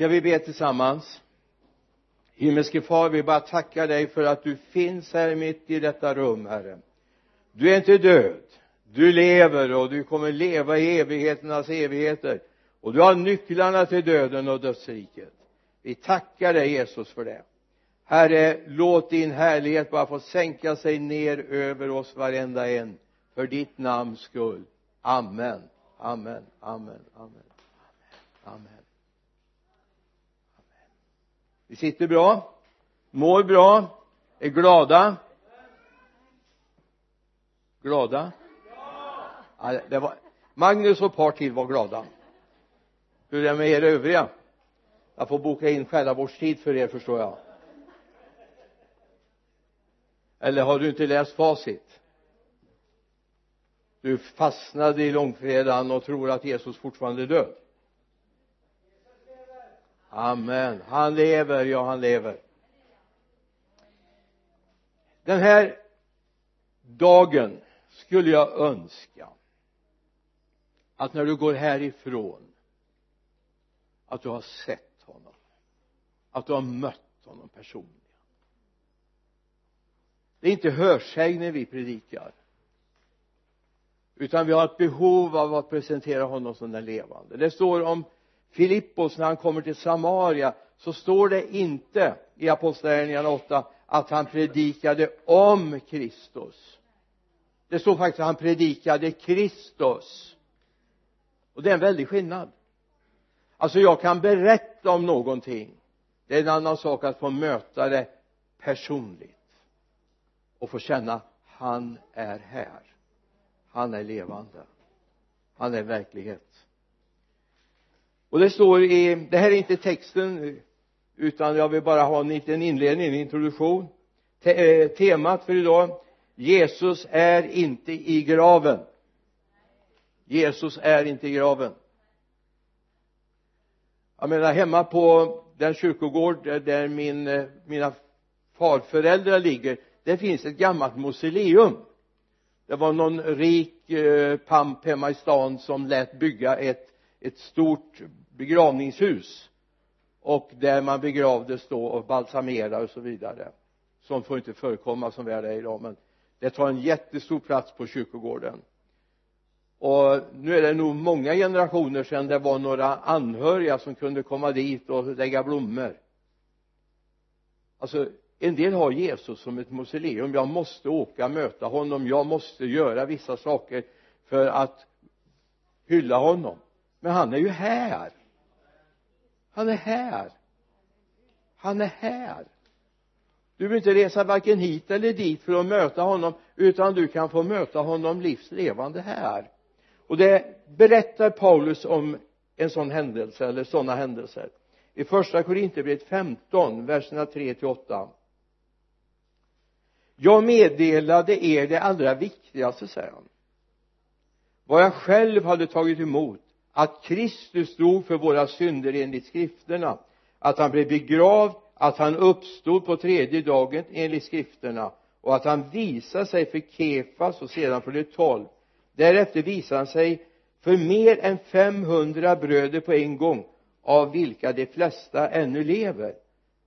ska vi be tillsammans? Himmelske far vi bara tackar dig för att du finns här mitt i detta rum herre. Du är inte död. Du lever och du kommer leva i evigheternas evigheter. Och du har nycklarna till döden och dödsriket. Vi tackar dig Jesus för det. Herre låt din härlighet bara få sänka sig ner över oss varenda en. För ditt namns skull. Amen. Amen. Amen. Amen. Amen vi sitter bra mår bra är glada. Glada? Ja, det var Magnus och ett par till var glada. Hur är det med er övriga? Jag får boka in själavårdstid för er förstår jag. Eller har du inte läst facit? Du fastnade i långfredagen och tror att Jesus fortfarande är död amen. Han lever ja han lever. Den här dagen skulle jag önska att när du går härifrån att du har sett honom att du har mött honom personligen. Det är inte hörsägner vi predikar utan vi har ett behov av att presentera honom som den levande. Det står om Filippos när han kommer till Samaria så står det inte i apostlagärningarna 8 att han predikade om Kristus. Det står faktiskt att han predikade Kristus. Och det är en väldig skillnad. Alltså jag kan berätta om någonting. Det är en annan sak att få möta det personligt och få känna han är här. Han är levande. Han är verklighet och det står i det här är inte texten utan jag vill bara ha en liten inledning, en introduktion. Te eh, temat för idag Jesus är inte i graven. Jesus är inte i graven. Jag menar hemma på den kyrkogård där min, eh, mina farföräldrar ligger det finns ett gammalt mausoleum. Det var någon rik eh, pamp hemma i stan som lät bygga ett ett stort begravningshus och där man begravdes då och balsamerade och så vidare sånt får inte förekomma som väl är idag men det tar en jättestor plats på kyrkogården. Och nu är det nog många generationer sedan det var några anhöriga som kunde komma dit och lägga blommor. Alltså en del har Jesus som ett mausoleum. Jag måste åka möta honom. Jag måste göra vissa saker för att hylla honom men han är ju här. Han är här. Han är här. Du behöver inte resa varken hit eller dit för att möta honom utan du kan få möta honom livslevande här. Och det berättar Paulus om en sån händelse eller sådana händelser. I första Korinthierbrevet 15 verserna 3 till 8 jag meddelade er det allra viktigaste säger han. Vad jag själv hade tagit emot att Kristus dog för våra synder enligt skrifterna att han blev begravd att han uppstod på tredje dagen enligt skrifterna och att han visade sig för Kefas och sedan för de tolv. Därefter visade han sig för mer än 500 bröder på en gång av vilka de flesta ännu lever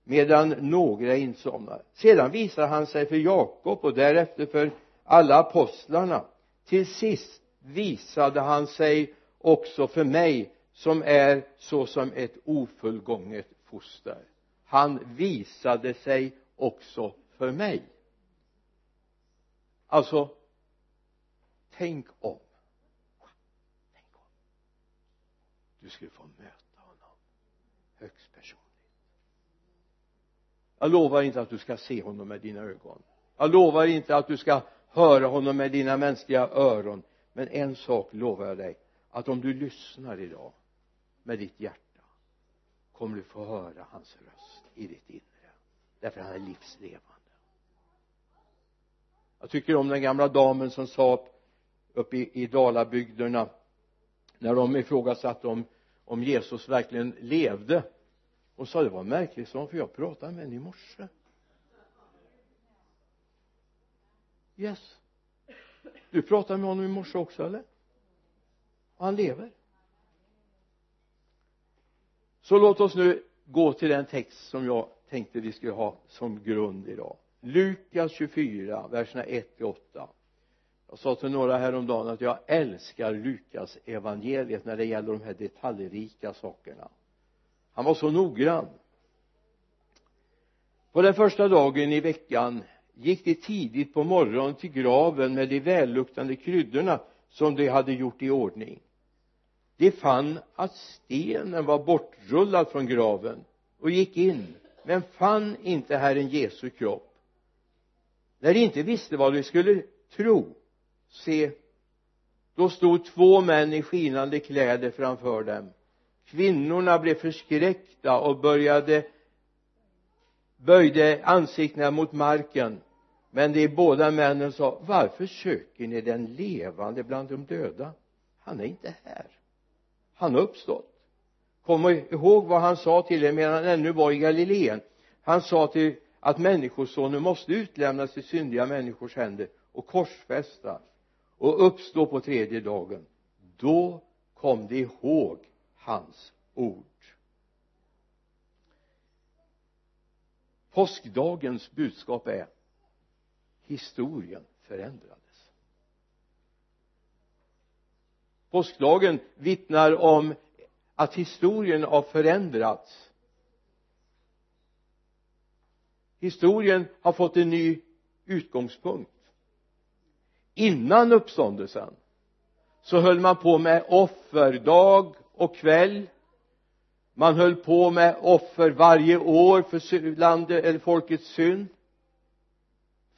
medan några insomnar. Sedan visade han sig för Jakob och därefter för alla apostlarna. Till sist visade han sig också för mig som är såsom ett ofullgånget foster. Han visade sig också för mig. Alltså tänk om. Tänk om. Du skulle få möta honom högst personligt. Jag lovar inte att du ska se honom med dina ögon. Jag lovar inte att du ska höra honom med dina mänskliga öron. Men en sak lovar jag dig att om du lyssnar idag med ditt hjärta kommer du få höra hans röst i ditt inre. Därför han är livslevande. Jag tycker om den gamla damen som sa uppe i, i dalabygderna när de ifrågasatte om, om Jesus verkligen levde. Och sa det var märkligt sa för jag pratade med henne i morse. Yes. Du pratade med honom i morse också eller? Och han lever. Så låt oss nu gå till den text som jag tänkte vi skulle ha som grund idag. Lukas 24 verserna 1 till 8 jag sa till några häromdagen att jag älskar Lukas evangeliet när det gäller de här detaljrika sakerna. Han var så noggrann. På den första dagen i veckan gick de tidigt på morgonen till graven med de välluktande kryddorna som de hade gjort i ordning. De fann att stenen var bortrullad från graven och gick in men fann inte Herren Jesu kropp. När de inte visste vad de skulle tro se då stod två män i skinande kläder framför dem. Kvinnorna blev förskräckta och började böjde ansiktena mot marken men de båda männen sa varför söker ni den levande bland de döda? Han är inte här. Han har uppstått. Kom ihåg vad han sa till er medan han ännu var i Galileen? Han sa till att människosonen måste utlämnas till syndiga människors händer och korsfästas och uppstå på tredje dagen. Då kom de ihåg hans ord. Påskdagens budskap är historien förändrades. Påskdagen vittnar om att historien har förändrats. Historien har fått en ny utgångspunkt. Innan uppståndelsen så höll man på med offer dag och kväll. Man höll på med offer varje år för landet eller folkets synd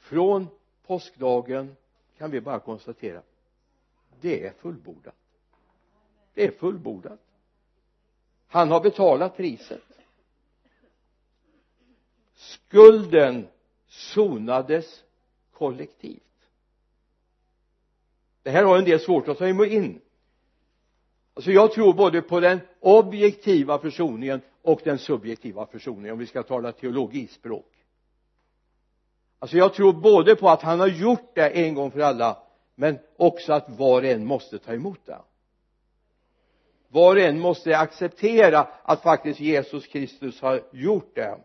från påskdagen kan vi bara konstatera det är fullbordat. Det är fullbordat. Han har betalat priset. Skulden sonades kollektivt. Det här har en del svårt att ta in. Alltså jag tror både på den objektiva försoningen och den subjektiva försoningen om vi ska tala teologispråk alltså jag tror både på att han har gjort det en gång för alla men också att var och en måste ta emot det. Var och en måste acceptera att faktiskt Jesus Kristus har gjort det.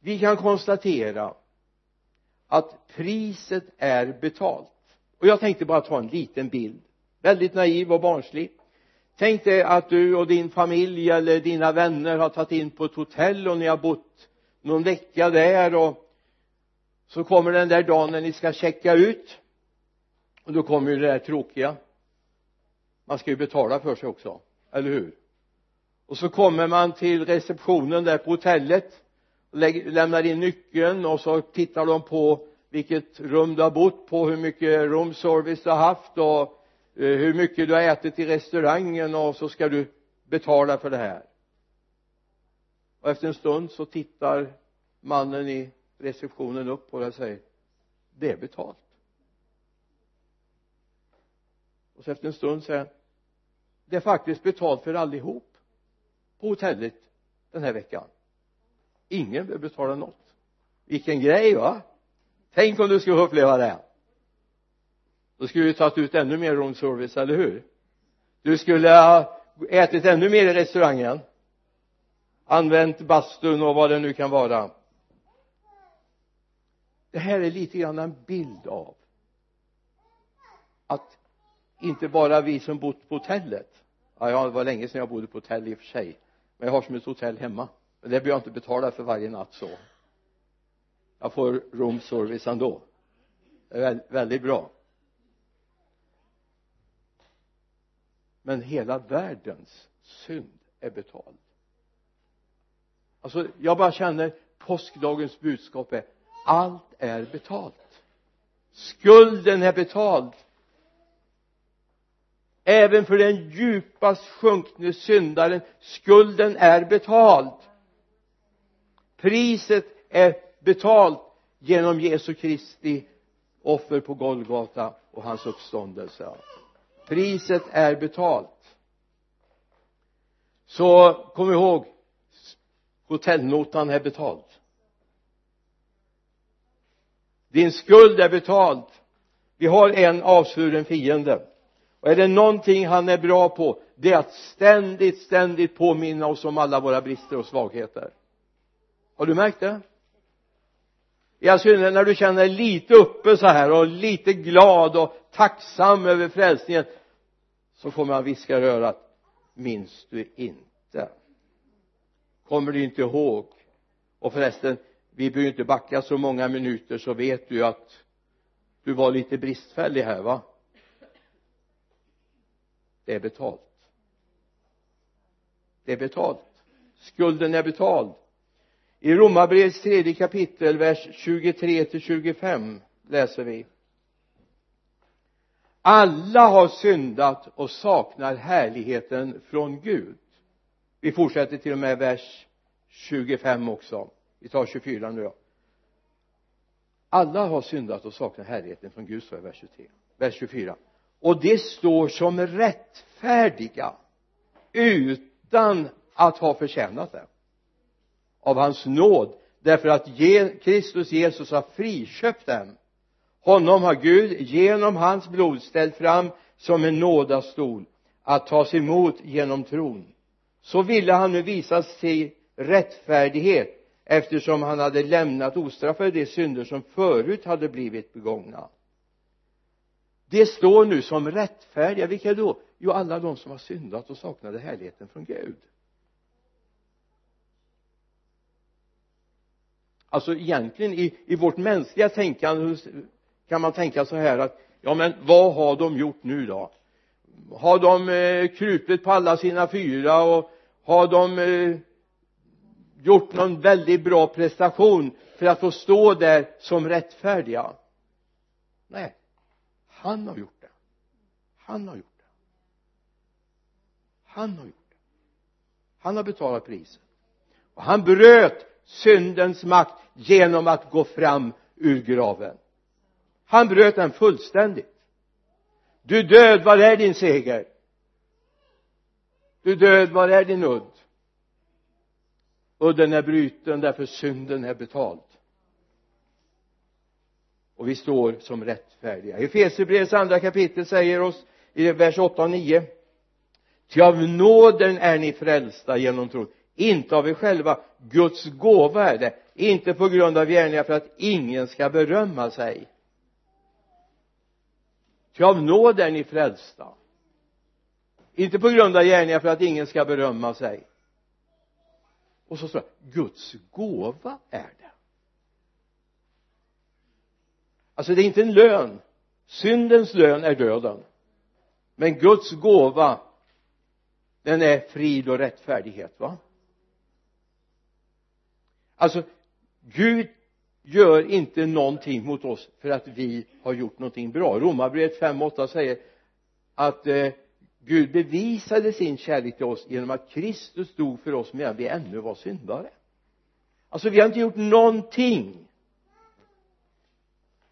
Vi kan konstatera att priset är betalt. Och jag tänkte bara ta en liten bild. Väldigt naiv och barnslig tänk dig att du och din familj eller dina vänner har tagit in på ett hotell och ni har bott någon vecka där och så kommer den där dagen när ni ska checka ut. Och då kommer ju det där tråkiga. Man ska ju betala för sig också eller hur? Och så kommer man till receptionen där på hotellet och lämnar in nyckeln och så tittar de på vilket rum du har bott på hur mycket roomservice du har haft och Eh, hur mycket du har ätit i restaurangen och så ska du betala för det här. Och efter en stund så tittar mannen i receptionen upp på dig och säger det är betalt. Och så efter en stund säger han det är faktiskt betalt för allihop på hotellet den här veckan. Ingen behöver betala något. Vilken grej va? Tänk om du skulle uppleva det då skulle du tagit ut ännu mer roomservice, eller hur? Du skulle ha ätit ännu mer i restaurangen. Använt bastun och vad det nu kan vara. Det här är lite grann en bild av att inte bara vi som bott på hotellet ja, det var länge sedan jag bodde på hotell i och för sig men jag har som ett hotell hemma. Men det behöver jag inte betala för varje natt så. Jag får roomservice ändå. Det är väldigt bra. Men hela världens synd är betald. Alltså jag bara känner påskdagens budskap är allt är betalt. Skulden är betald. Även för den djupast sjunkne syndaren skulden är betald. Priset är betalt genom Jesu Kristi offer på Golgata och hans uppståndelse priset är betalt. Så kom ihåg hotellnotan är betald din skuld är betald vi har en avsvuren fiende. Och är det någonting han är bra på det är att ständigt ständigt påminna oss om alla våra brister och svagheter. Har du märkt det? I all synnerhet när du känner dig lite uppe så här och lite glad och tacksam över frälsningen så kommer han viska i örat minns du inte? Kommer du inte ihåg? Och förresten vi behöver inte backa så många minuter så vet du att du var lite bristfällig här va? Det är betalt. Det är betalt. Skulden är betald. I romarbrevets tredje kapitel vers 23 till 25 läser vi alla har syndat och saknar härligheten från Gud. Vi fortsätter till och med vers 25 också. Vi tar 24 nu då. Alla har syndat och saknar härligheten från Gud står i vers 23 vers 24 och det står som rättfärdiga utan att ha förtjänat det. Av hans nåd. Därför att Kristus Jesus har friköpt dem honom har Gud genom hans blod ställt fram som en nådastol att tas emot genom tron. Så ville han nu visa sig rättfärdighet eftersom han hade lämnat ostraffade de synder som förut hade blivit begångna. Det står nu som rättfärdiga. Vilka då? Jo alla de som har syndat och saknade härligheten från Gud. Alltså egentligen i, i vårt mänskliga tänkande kan man tänka så här att ja men vad har de gjort nu då? Har de eh, krupit på alla sina fyra och har de eh, gjort någon väldigt bra prestation för att få stå där som rättfärdiga? Nej han har gjort det. Han har gjort det. Han har gjort det. Han har betalat priset. Och han bröt syndens makt genom att gå fram ur graven han bröt den fullständigt. Du död var är din seger? Du död var är din udd? Udden är bruten därför synden är betald. Och vi står som rättfärdiga. Efesierbrevets andra kapitel säger oss i vers 8 och 9 ty av nåden är ni frälsta genom tron. Inte av er själva. Guds gåva är det. Inte på grund av gärningar för att ingen ska berömma sig ty av nåd är ni frälsta. Inte på grund av gärningar för att ingen ska berömma sig. Och så står det Guds gåva är det. Alltså det är inte en lön. Syndens lön är döden. Men Guds gåva den är frid och rättfärdighet va? Alltså Gud gör inte någonting mot oss för att vi har gjort någonting bra. Romarbrevet 5.8 säger att eh, Gud bevisade sin kärlek till oss genom att Kristus dog för oss medan vi ännu var syndare. Alltså vi har inte gjort någonting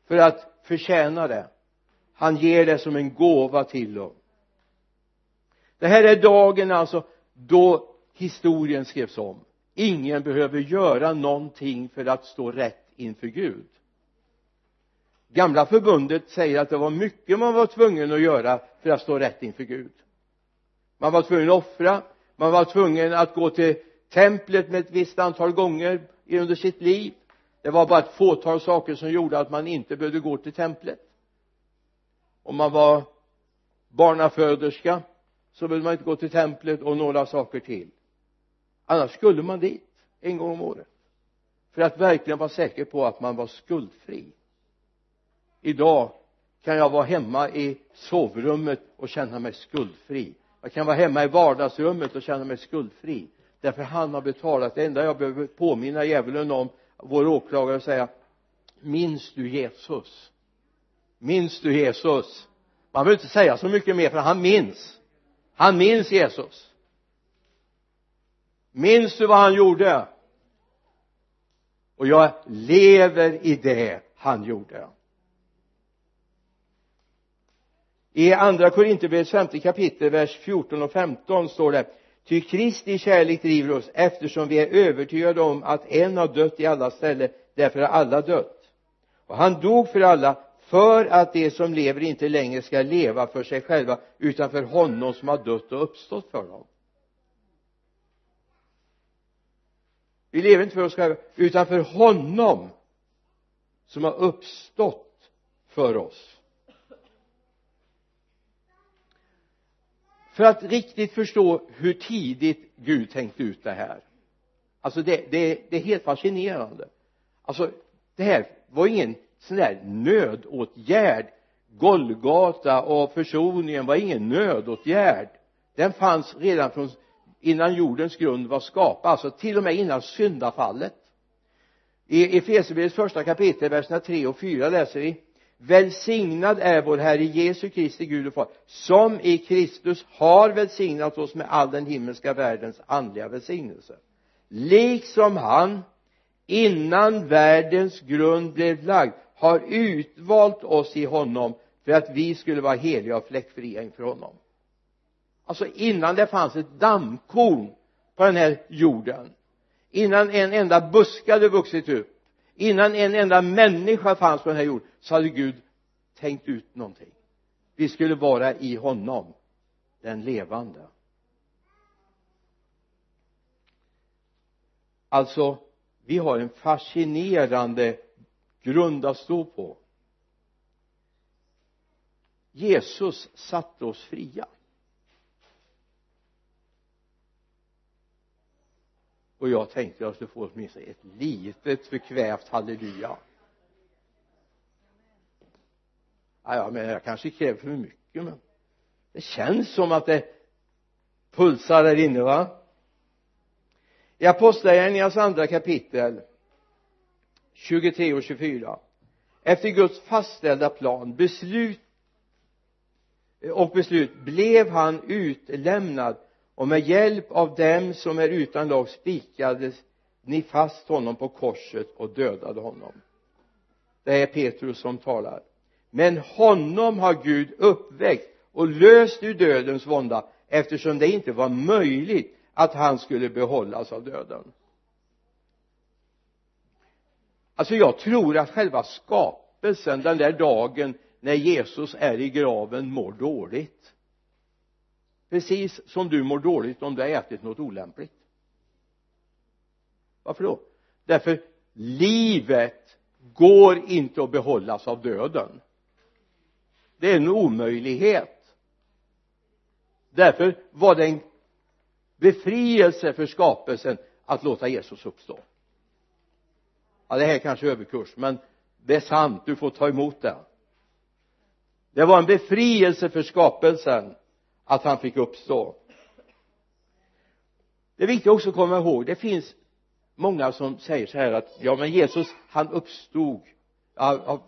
för att förtjäna det. Han ger det som en gåva till oss det här är dagen alltså då historien skrevs om. Ingen behöver göra någonting för att stå rätt inför Gud. Gamla förbundet säger att det var mycket man var tvungen att göra för att stå rätt inför Gud. Man var tvungen att offra man var tvungen att gå till templet med ett visst antal gånger under sitt liv. Det var bara ett fåtal saker som gjorde att man inte behövde gå till templet. Om man var barnaföderska så behövde man inte gå till templet och några saker till. Annars skulle man dit en gång om året för att verkligen vara säker på att man var skuldfri. Idag kan jag vara hemma i sovrummet och känna mig skuldfri. Jag kan vara hemma i vardagsrummet och känna mig skuldfri. Därför han har betalat. Det enda jag behöver påminna djävulen om vår åklagare och säga minns du Jesus? Minns du Jesus? Man behöver inte säga så mycket mer för han minns. Han minns Jesus. Minns du vad han gjorde? Och jag lever i det han gjorde. I andra Korinthierbrevets femte kapitel vers 14 och 15 står det ty Kristi kärlek driver oss eftersom vi är övertygade om att en har dött i alla ställen därför har alla dött. Och han dog för alla för att de som lever inte längre ska leva för sig själva utan för honom som har dött och uppstått för dem. Vi lever inte för oss själva utan för honom som har uppstått för oss. För att riktigt förstå hur tidigt Gud tänkte ut det här. Alltså det, det, det är helt fascinerande. Alltså det här var ingen sån där nödåtgärd. Golgata och försoningen var ingen nödåtgärd. Den fanns redan från innan jordens grund var skapad alltså till och med innan syndafallet. I Efesierbrevets första kapitel verserna 3 och 4 läser vi välsignad är vår Herre Jesu Kristi Gud och Far som i Kristus har välsignat oss med all den himmelska världens andliga välsignelse. Liksom han innan världens grund blev lagd har utvalt oss i honom för att vi skulle vara heliga och fläckfria inför honom alltså innan det fanns ett dammkorn på den här jorden innan en enda buske hade vuxit upp innan en enda människa fanns på den här jorden så hade Gud tänkt ut någonting. Vi skulle vara i honom den levande. Alltså vi har en fascinerande grund att stå på. Jesus satte oss fria. Och jag tänkte jag skulle få åtminstone ett litet förkvävt halleluja. Ja, men jag kanske kräver för mycket men det känns som att det pulsar där inne va? I apostlagärningarnas andra kapitel 23 och 24 efter Guds fastställda plan beslut och beslut blev han utlämnad och med hjälp av dem som är utan lag spikade ni fast honom på korset och dödade honom. Det är Petrus som talar. Men honom har Gud uppväckt och löst ur dödens vånda eftersom det inte var möjligt att han skulle behållas av döden. Alltså jag tror att själva skapelsen den där dagen när Jesus är i graven mår dåligt precis som du mår dåligt om du har ätit något olämpligt. Varför då? Därför livet går inte att behållas av döden. Det är en omöjlighet. Därför var det en befrielse för skapelsen att låta Jesus uppstå. Ja det här är kanske överkurs men det är sant. Du får ta emot det det var en befrielse för skapelsen att han fick uppstå. Det är viktigt också att komma ihåg det finns många som säger så här att ja men Jesus han uppstod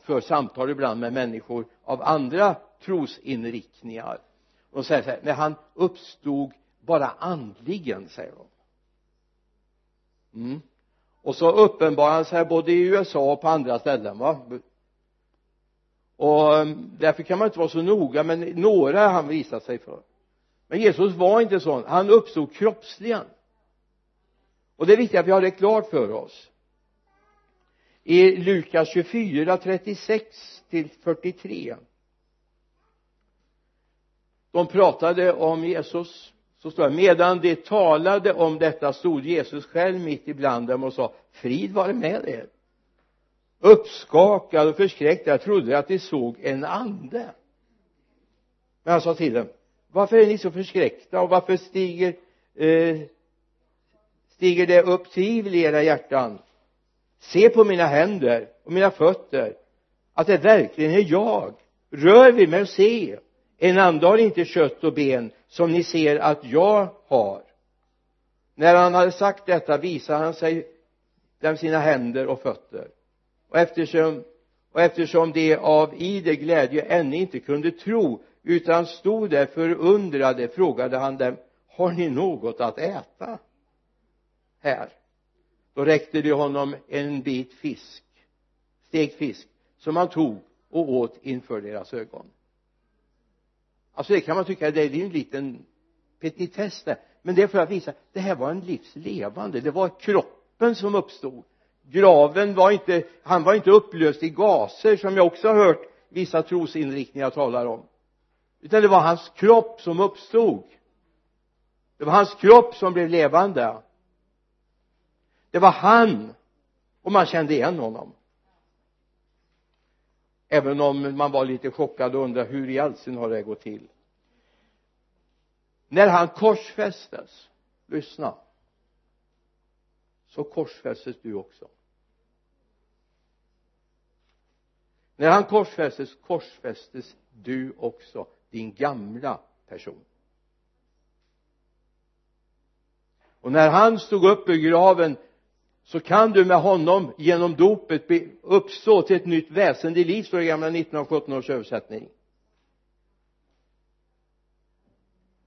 för samtal ibland med människor av andra trosinriktningar. Och säger så här nej han uppstod bara andligen säger de. Mm. och så uppenbarar han sig både i USA och på andra ställen va? Och ehm, därför kan man inte vara så noga men några har han visat sig för. Men Jesus var inte sån. Han uppstod kroppsligen och det är viktigt att vi har det klart för oss. I Lukas 24 36 till 43 de pratade om Jesus. Så står det medan de talade om detta stod Jesus själv mitt ibland dem och sa frid vare med er uppskakad och förskräckt. Jag trodde att de såg en ande. Men han sa till dem varför är ni så förskräckta och varför stiger eh, stiger det upp tvivel i era hjärtan? Se på mina händer och mina fötter att det verkligen är jag. Rör vid mig och se. En ande har inte kött och ben som ni ser att jag har. När han hade sagt detta visade han sig dem sina händer och fötter och eftersom och eftersom de av ide glädje ännu inte kunde tro utan stod där förundrade frågade han dem har ni något att äta här? Då räckte de honom en bit fisk stekt fisk som han tog och åt inför deras ögon. Alltså det kan man tycka det är en liten petitess där. Men det är för att visa det här var en livs levande det var kroppen som uppstod graven var inte han var inte upplöst i gaser som jag också har hört vissa trosinriktningar talar om. Utan det var hans kropp som uppstod. Det var hans kropp som blev levande. Det var han och man kände igen honom. Även om man var lite chockad och undrade hur i all sin har det gått till? När han korsfästes lyssna så korsfästes du också. När han korsfästes korsfästes du också din gamla person. Och när han stod upp ur graven så kan du med honom genom dopet uppstå till ett nytt väsende i liv står det i gamla 1917 års översättning.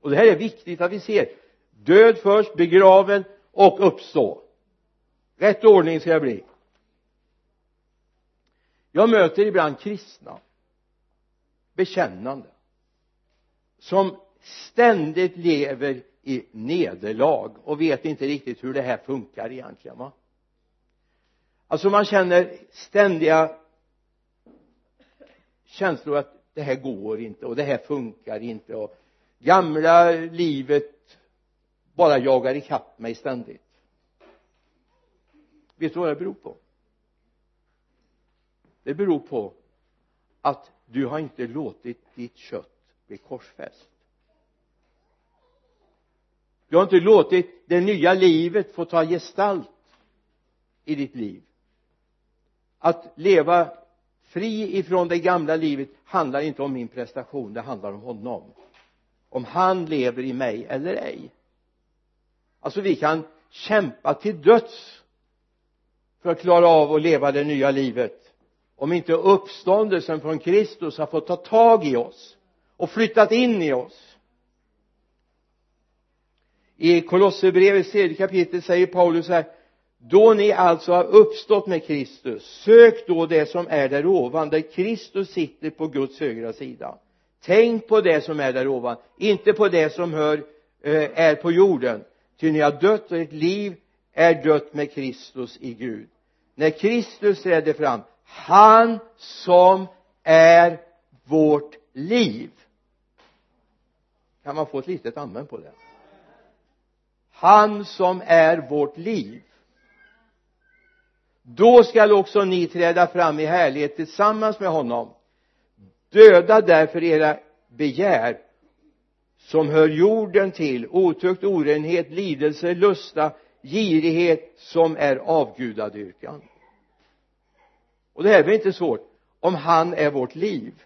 Och det här är viktigt att vi ser. Död först, begraven och uppstå. Rätt ordning ska det bli jag möter ibland kristna bekännande som ständigt lever i nederlag och vet inte riktigt hur det här funkar egentligen va? Alltså man känner ständiga känslor att det här går inte och det här funkar inte och gamla livet bara jagar ikapp mig ständigt. Vet du vad det beror på? Det beror på att du har inte låtit ditt kött bli korsfäst. Du har inte låtit det nya livet få ta gestalt i ditt liv. Att leva fri ifrån det gamla livet handlar inte om min prestation det handlar om honom. Om han lever i mig eller ej. Alltså vi kan kämpa till döds för att klara av att leva det nya livet om inte uppståndelsen från Kristus har fått ta tag i oss och flyttat in i oss. I Kolosserbrevets tredje kapitel säger Paulus här då ni alltså har uppstått med Kristus sök då det som är där ovan där Kristus sitter på Guds högra sida. Tänk på det som är där ovan inte på det som hör eh, är på jorden. Ty ni har dött och ert liv är dött med Kristus i Gud. När Kristus trädde fram han som är vårt liv. Kan man få ett litet amen på det? Han som är vårt liv. Då skall också ni träda fram i härlighet tillsammans med honom. Döda därför era begär som hör jorden till. Otukt, orenhet, lidelse, lusta, girighet som är avgudadyrkan och det här väl inte svårt om han är vårt liv.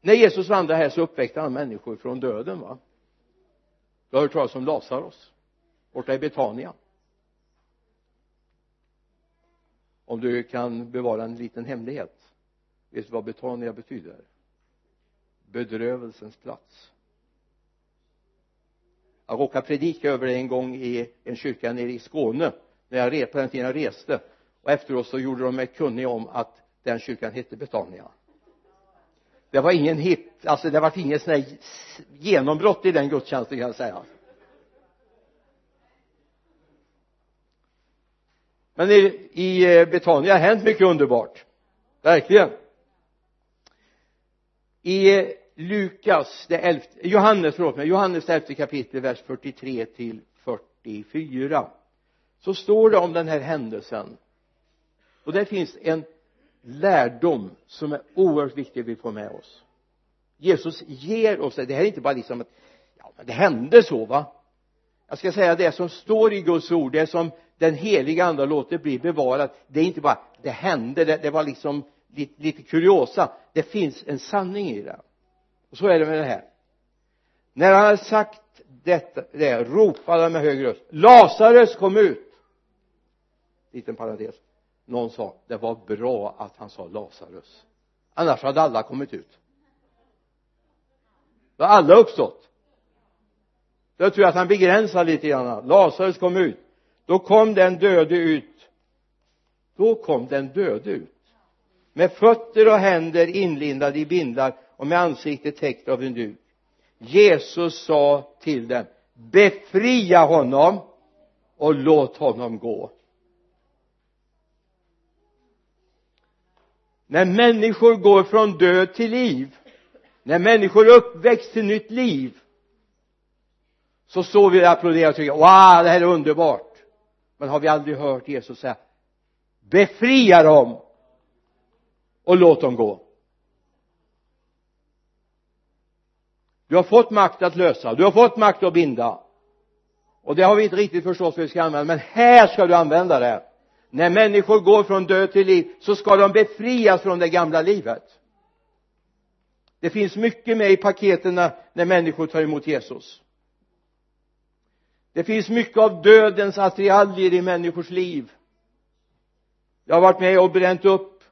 När Jesus vandrade här så uppväckte han människor från döden va? Du har hört talas om Lazarus borta i Betania. Om du kan bevara en liten hemlighet vet du vad Betania betyder? Bedrövelsens plats. Jag råkade predika över det en gång i en kyrka nere i Skåne när jag på den tiden jag reste. Och efteråt så gjorde de mig kunnig om att den kyrkan hette Betania. Det var ingen hit alltså det var inget sån här genombrott i den gudstjänsten kan jag säga. Men i, i eh, Betania har hänt mycket underbart. Verkligen. I eh, Lukas det elfte, Johannes förlåt mig Johannes elfte kapitel vers 43 till 44 så står det om den här händelsen. Och där finns en lärdom som är oerhört viktig vi får med oss. Jesus ger oss det. Det här är inte bara liksom att ja men det hände så va? Jag ska säga det som står i Guds ord det som den heliga ande låter bli bevarat det är inte bara det hände det, det var liksom lite, lite kuriosa. Det finns en sanning i det. Och så är det med det här. När han hade sagt detta, det ropade han med hög röst Lazarus kom ut! Liten parentes. Någon sa det var bra att han sa Lazarus. Annars hade alla kommit ut. Då hade alla uppstått. Då tror jag att han begränsar lite grann. Lazarus kom ut. Då kom den döde ut. Då kom den döde ut. Med fötter och händer inlindade i bindlar och med ansiktet täckt av en duk. Jesus sa till dem befria honom och låt honom gå. När människor går från död till liv när människor uppväcks till nytt liv så står vi och applåderar och tycker wow det här är underbart. Men har vi aldrig hört Jesus säga befria dem och låt dem gå. Du har fått makt att lösa du har fått makt att binda. Och det har vi inte riktigt förstått hur vi ska använda men här ska du använda det när människor går från död till liv så ska de befrias från det gamla livet. Det finns mycket med i paketen när människor tar emot Jesus. Det finns mycket av dödens attiraljer i människors liv. Jag har varit med och bränt upp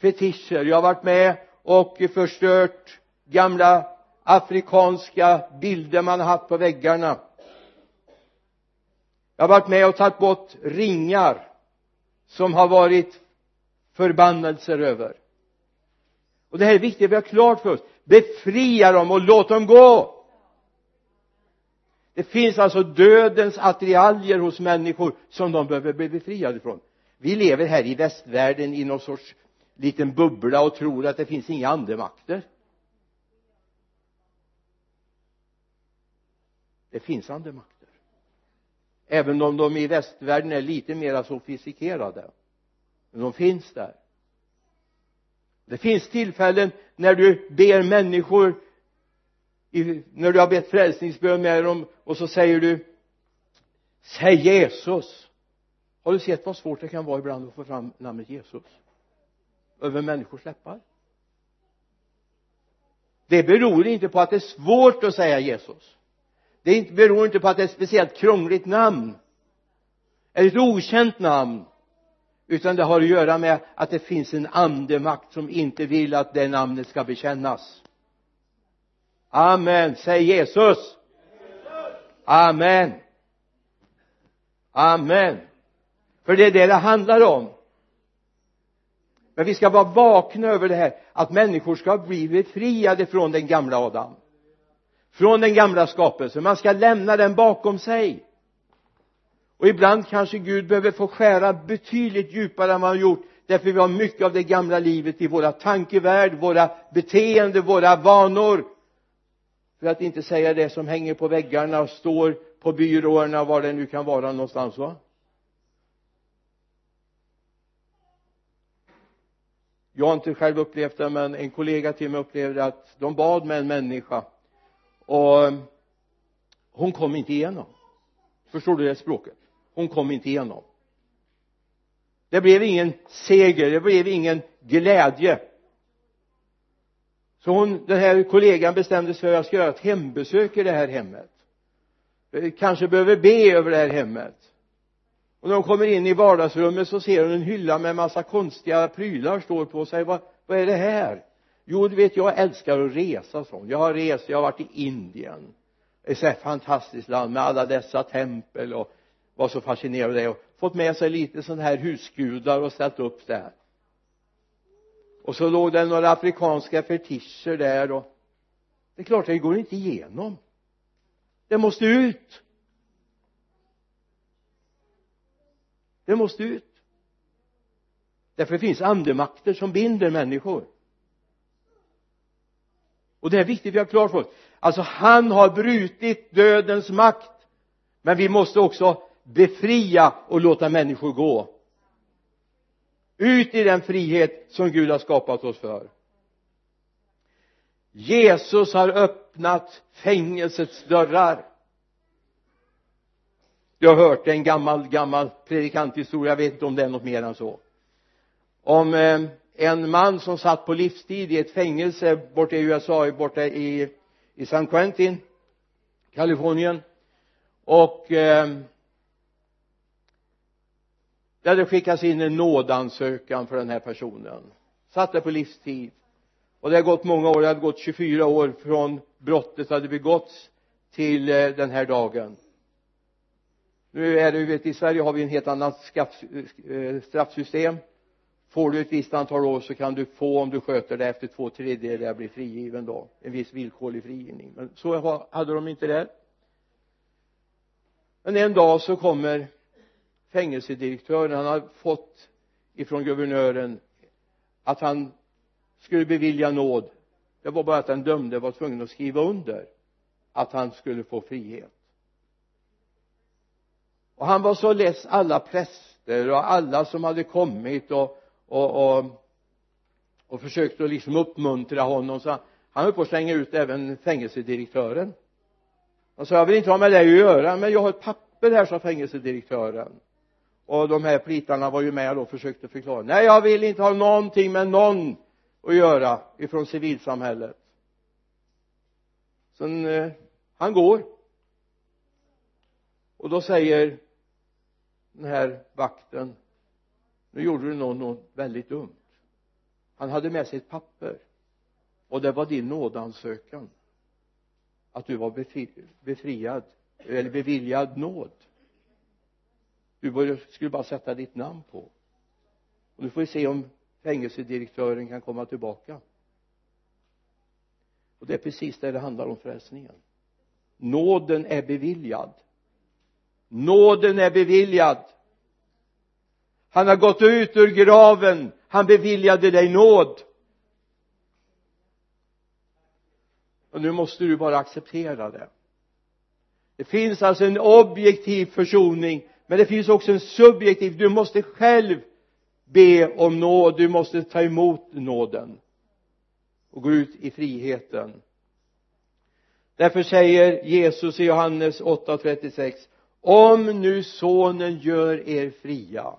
fetischer. Jag har varit med och förstört gamla afrikanska bilder man har haft på väggarna. Jag har varit med och tagit bort ringar som har varit förbannelser över. Och det här är viktigt vi har klart för oss. Befria dem och låt dem gå! Det finns alltså dödens attiraljer hos människor som de behöver bli befriade från vi lever här i västvärlden i någon sorts liten bubbla och tror att det finns inga andemakter. Det finns andemakter även om de i västvärlden är lite mer sofistikerade. Men de finns där. Det finns tillfällen när du ber människor i, när du har bett frälsningsbön med dem och så säger du säg Jesus. Har du sett vad svårt det kan vara ibland att få fram namnet Jesus? Över människors läppar. Det beror inte på att det är svårt att säga Jesus det beror inte på att det är ett speciellt krångligt namn. Eller ett okänt namn. Utan det har att göra med att det finns en andemakt som inte vill att det namnet ska bekännas. Amen. Säg Jesus. Amen. Amen. För det är det det handlar om. Men vi ska vara vakna över det här att människor ska bli befriade från den gamla Adam från den gamla skapelsen. Man ska lämna den bakom sig. Och ibland kanske Gud behöver få skära betydligt djupare än vad han gjort därför vi har mycket av det gamla livet i våra tankevärld, våra beteenden, våra vanor. För att inte säga det som hänger på väggarna och står på byråerna var det nu kan vara någonstans va? Jag har inte själv upplevt det men en kollega till mig upplevde att de bad med en människa och hon kom inte igenom. Förstår du det språket? Hon kom inte igenom. Det blev ingen seger det blev ingen glädje. Så hon, den här kollegan bestämde sig för att jag ska göra ett hembesök i det här hemmet. Eh, kanske behöver be över det här hemmet. Och när hon kommer in i vardagsrummet så ser hon en hylla med massa konstiga prylar står på sig. Vad, vad är det här? Jo du vet jag älskar att resa sånt. Jag har rest, jag har varit i Indien. Ett så här fantastiskt land med alla dessa tempel och var så fascinerad av det och fått med sig lite sådana här husgudar och ställt upp där. Och så låg det några afrikanska fetischer där och det är klart det går inte igenom. Det måste ut. Det måste ut. Därför det finns andemakter som binder människor och det är viktigt vi har klart för oss. Alltså han har brutit dödens makt. Men vi måste också befria och låta människor gå. Ut i den frihet som Gud har skapat oss för. Jesus har öppnat fängelsets dörrar. Jag har hört en gammal gammal predikanthistoria jag vet inte om det är något mer än så. Om eh, en man som satt på livstid i ett fängelse borta i USA borta i i San Quentin Kalifornien. Och eh, det hade skickats in en nådansökan för den här personen. Satt där på livstid. Och det har gått många år. Det hade gått 24 år från brottet hade begåtts till eh, den här dagen. Nu är det ju vet i Sverige har vi en helt annat eh, straffsystem får du ett visst antal år så kan du få om du sköter det efter två tredjedelar bli frigiven då. En viss villkorlig frigivning. Men så hade de inte där men en dag så kommer fängelsedirektören. Han har fått ifrån guvernören att han skulle bevilja nåd. Det var bara att den dömde var tvungen att skriva under att han skulle få frihet. Och han var så less alla präster och alla som hade kommit och, och, och, och försökte liksom uppmuntra honom. Så han höll på att slänga ut även fängelsedirektören. Han sa jag vill inte ha med dig att göra men jag har ett papper här sa fängelsedirektören. Och de här plitarna var ju med och försökte förklara. Nej jag vill inte ha någonting med någon att göra ifrån civilsamhället. Sen eh, han går. Och då säger den här vakten nu gjorde du något, något väldigt dumt. Han hade med sig ett papper. Och det var din nådansökan. Att du var befri, befriad eller beviljad nåd. Du skulle bara sätta ditt namn på. Och nu får vi se om fängelsedirektören kan komma tillbaka. Och det är precis det det handlar om frälsningen. Nåden är beviljad. Nåden är beviljad han har gått ut ur graven. Han beviljade dig nåd. Och nu måste du bara acceptera det. Det finns alltså en objektiv försoning men det finns också en subjektiv. Du måste själv be om nåd. Du måste ta emot nåden och gå ut i friheten. Därför säger Jesus i Johannes 8.36 om nu sonen gör er fria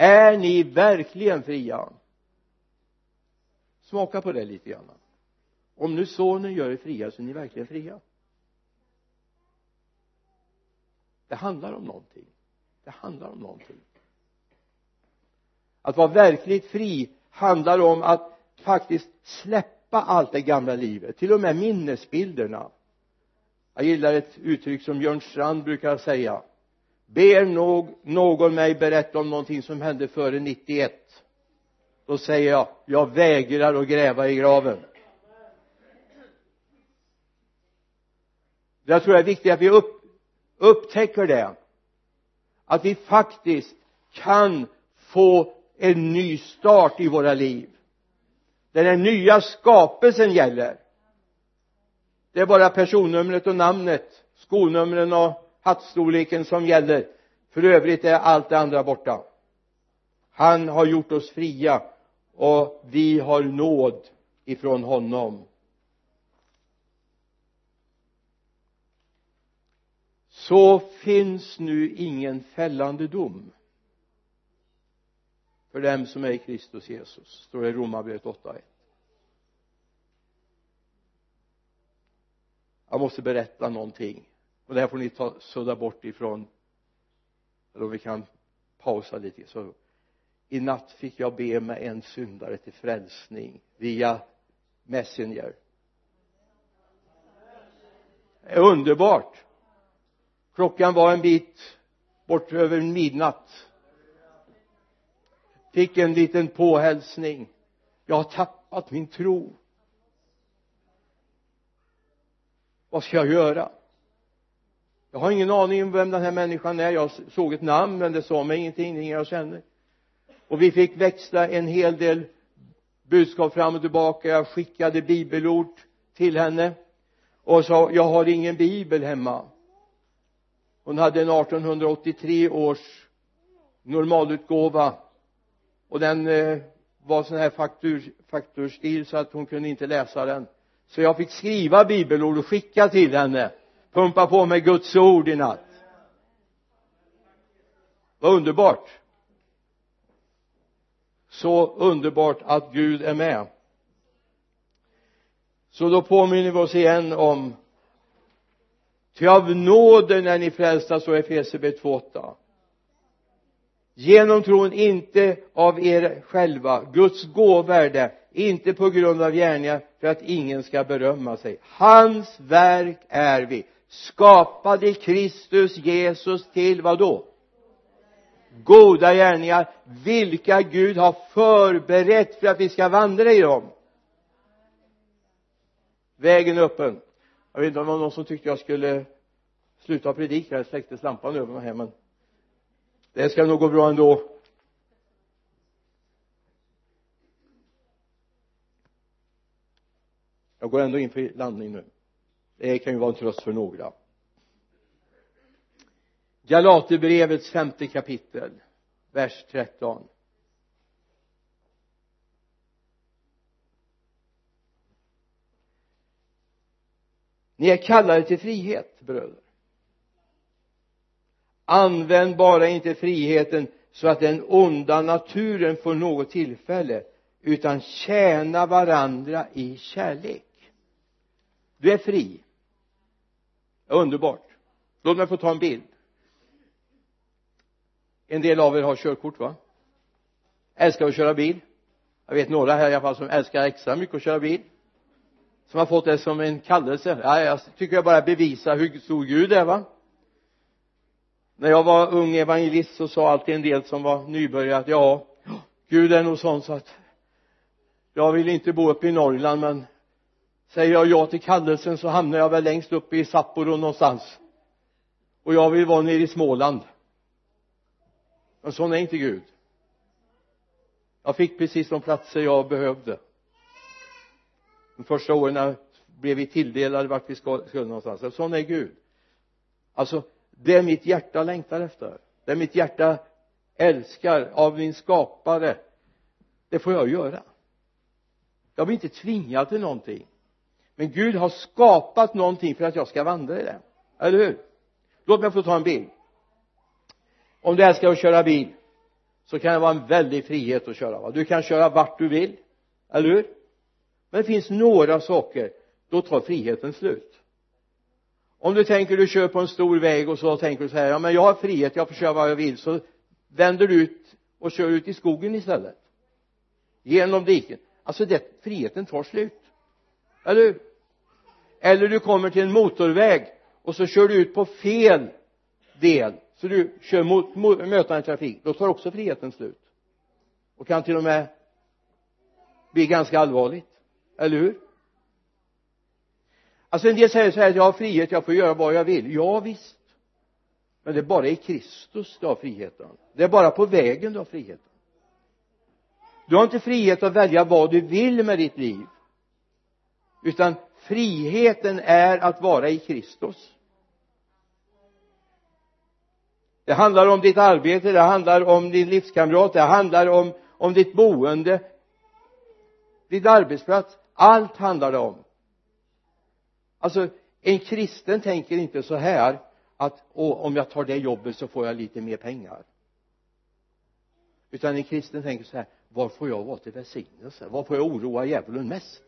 är ni verkligen fria? Smaka på det lite grann. Om nu sonen gör er fria så är ni verkligen fria. Det handlar om någonting. Det handlar om någonting. Att vara verkligt fri handlar om att faktiskt släppa allt det gamla livet till och med minnesbilderna. Jag gillar ett uttryck som Björn Strand brukar säga ber någon mig berätta om någonting som hände före 91 då säger jag jag vägrar att gräva i graven. Jag tror det är viktigt att vi upp, upptäcker det. Att vi faktiskt kan få en ny start i våra liv. Där den nya skapelsen gäller. Det är bara personnumret och namnet skolnumren och hattstorleken som gäller. För övrigt är allt det andra borta. Han har gjort oss fria och vi har nåd ifrån honom. Så finns nu ingen fällande dom för dem som är i Kristus Jesus står det i Romarbrevet 8.1 jag måste berätta någonting och det här får ni ta, sudda bort ifrån. Eller om vi kan pausa lite. Så i natt fick jag be med en syndare till frälsning via Messenger. Det är underbart. Klockan var en bit bort över midnatt. Fick en liten påhälsning. Jag har tappat min tro. Vad ska jag göra? Jag har ingen aning om vem den här människan är. Jag såg ett namn men det sa mig ingenting. Ingen jag känner. Och vi fick växla en hel del budskap fram och tillbaka. Jag skickade bibelord till henne och sa jag har ingen bibel hemma. Hon hade en 1883 års normalutgåva. Och den eh, var sån här faktur, fakturstil så att hon kunde inte läsa den. Så jag fick skriva bibelord och skicka till henne pumpa på med Guds ord i natt. Vad underbart. Så underbart att Gud är med. Så då påminner vi oss igen om ty av nåden är ni frälsta så är Efesierbrevet 2.8 genom tron inte av er själva. Guds gåvärde inte på grund av gärningar för att ingen ska berömma sig. Hans verk är vi skapade i Kristus Jesus till vad då goda gärningar. Vilka Gud har förberett för att vi ska vandra i dem? Vägen är öppen. Jag vet inte om det var någon som tyckte jag skulle sluta predika. Jag släcktes lampan över mig här men det ska nog gå bra ändå. Jag går ändå in för landning nu det kan ju vara en tröst för några. Galaterbrevets femte kapitel vers 13 ni är kallade till frihet bröder. Använd bara inte friheten så att den onda naturen får något tillfälle utan tjäna varandra i kärlek. Du är fri underbart. Låt mig få ta en bild. En del av er har körkort va? Älskar att köra bil. Jag vet några här i alla fall som älskar extra mycket att köra bil. Som har fått det som en kallelse. Ja, jag tycker jag bara bevisar hur stor Gud är va? När jag var ung evangelist så sa alltid en del som var nybörjare att ja Gud är nog sån så att jag vill inte bo uppe i Norrland men säger jag ja till kallelsen så hamnar jag väl längst upp i Sapporo någonstans. Och jag vill vara nere i Småland. Men sån är inte Gud. Jag fick precis de platser jag behövde. De första åren blev vi tilldelade vart vi skulle någonstans. Sån är Gud. Alltså det mitt hjärta längtar efter. Det mitt hjärta älskar av min skapare. Det får jag göra. Jag blir inte tvingad till någonting men Gud har skapat någonting för att jag ska vandra i det. Eller hur? Låt mig få ta en bild om du älskar att köra bil så kan det vara en väldig frihet att köra va? du kan köra vart du vill eller hur? Men det finns några saker då tar friheten slut. Om du tänker du kör på en stor väg och så tänker du så här ja men jag har frihet jag får köra vad jag vill så vänder du ut och kör ut i skogen istället. Genom diken. Alltså det, friheten tar slut. Eller hur? Eller du kommer till en motorväg och så kör du ut på fel del. Så du kör mot, mot mötande trafik. Då tar också friheten slut. Och kan till och med bli ganska allvarligt. Eller hur? Alltså en del säger så här jag har frihet jag får göra vad jag vill. Ja visst. Men det är bara i Kristus du har friheten. Det är bara på vägen du har friheten. Du har inte frihet att välja vad du vill med ditt liv. Utan friheten är att vara i Kristus. Det handlar om ditt arbete det handlar om din livskamrat det handlar om om ditt boende din arbetsplats. Allt handlar det om. Alltså en kristen tänker inte så här att om jag tar det jobbet så får jag lite mer pengar. Utan en kristen tänker så här var får jag vara till välsignelse? Var får jag oroa djävulen mest?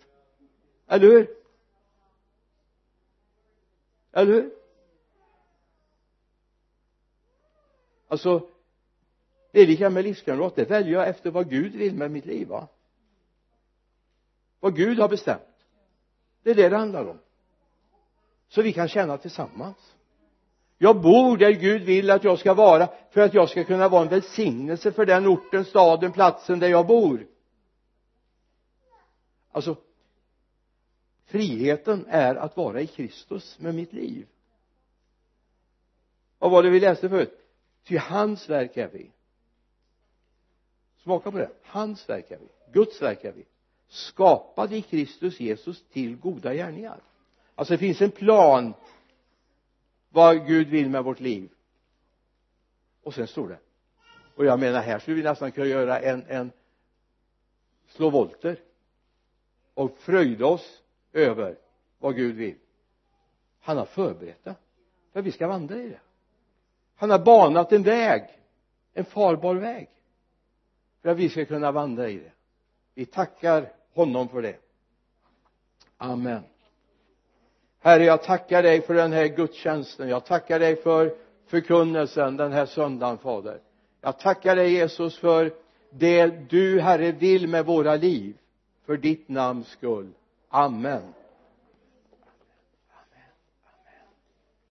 Eller hur? Eller hur? Alltså det är lika med livskamrat. Det väljer jag efter vad Gud vill med mitt liv va? Vad Gud har bestämt. Det är det det handlar om. Så vi kan känna tillsammans. Jag bor där Gud vill att jag ska vara för att jag ska kunna vara en välsignelse för den orten, staden, platsen där jag bor. Alltså friheten är att vara i Kristus med mitt liv. Vad var det vi läste förut? Ty hans verk är vi. Smaka på det. Hans verk är vi. Guds verk är vi. Skapade i Kristus Jesus till goda gärningar. Alltså det finns en plan vad Gud vill med vårt liv. Och sen står det och jag menar här skulle vi nästan kunna göra en, en slå volter och fröjda oss över vad Gud vill. Han har förberett det för att vi ska vandra i det. Han har banat en väg en farbar väg för att vi ska kunna vandra i det. Vi tackar honom för det. Amen. Herre jag tackar dig för den här gudstjänsten. Jag tackar dig för förkunnelsen den här söndagen fader. Jag tackar dig Jesus för det du herre vill med våra liv för ditt namns skull. Amen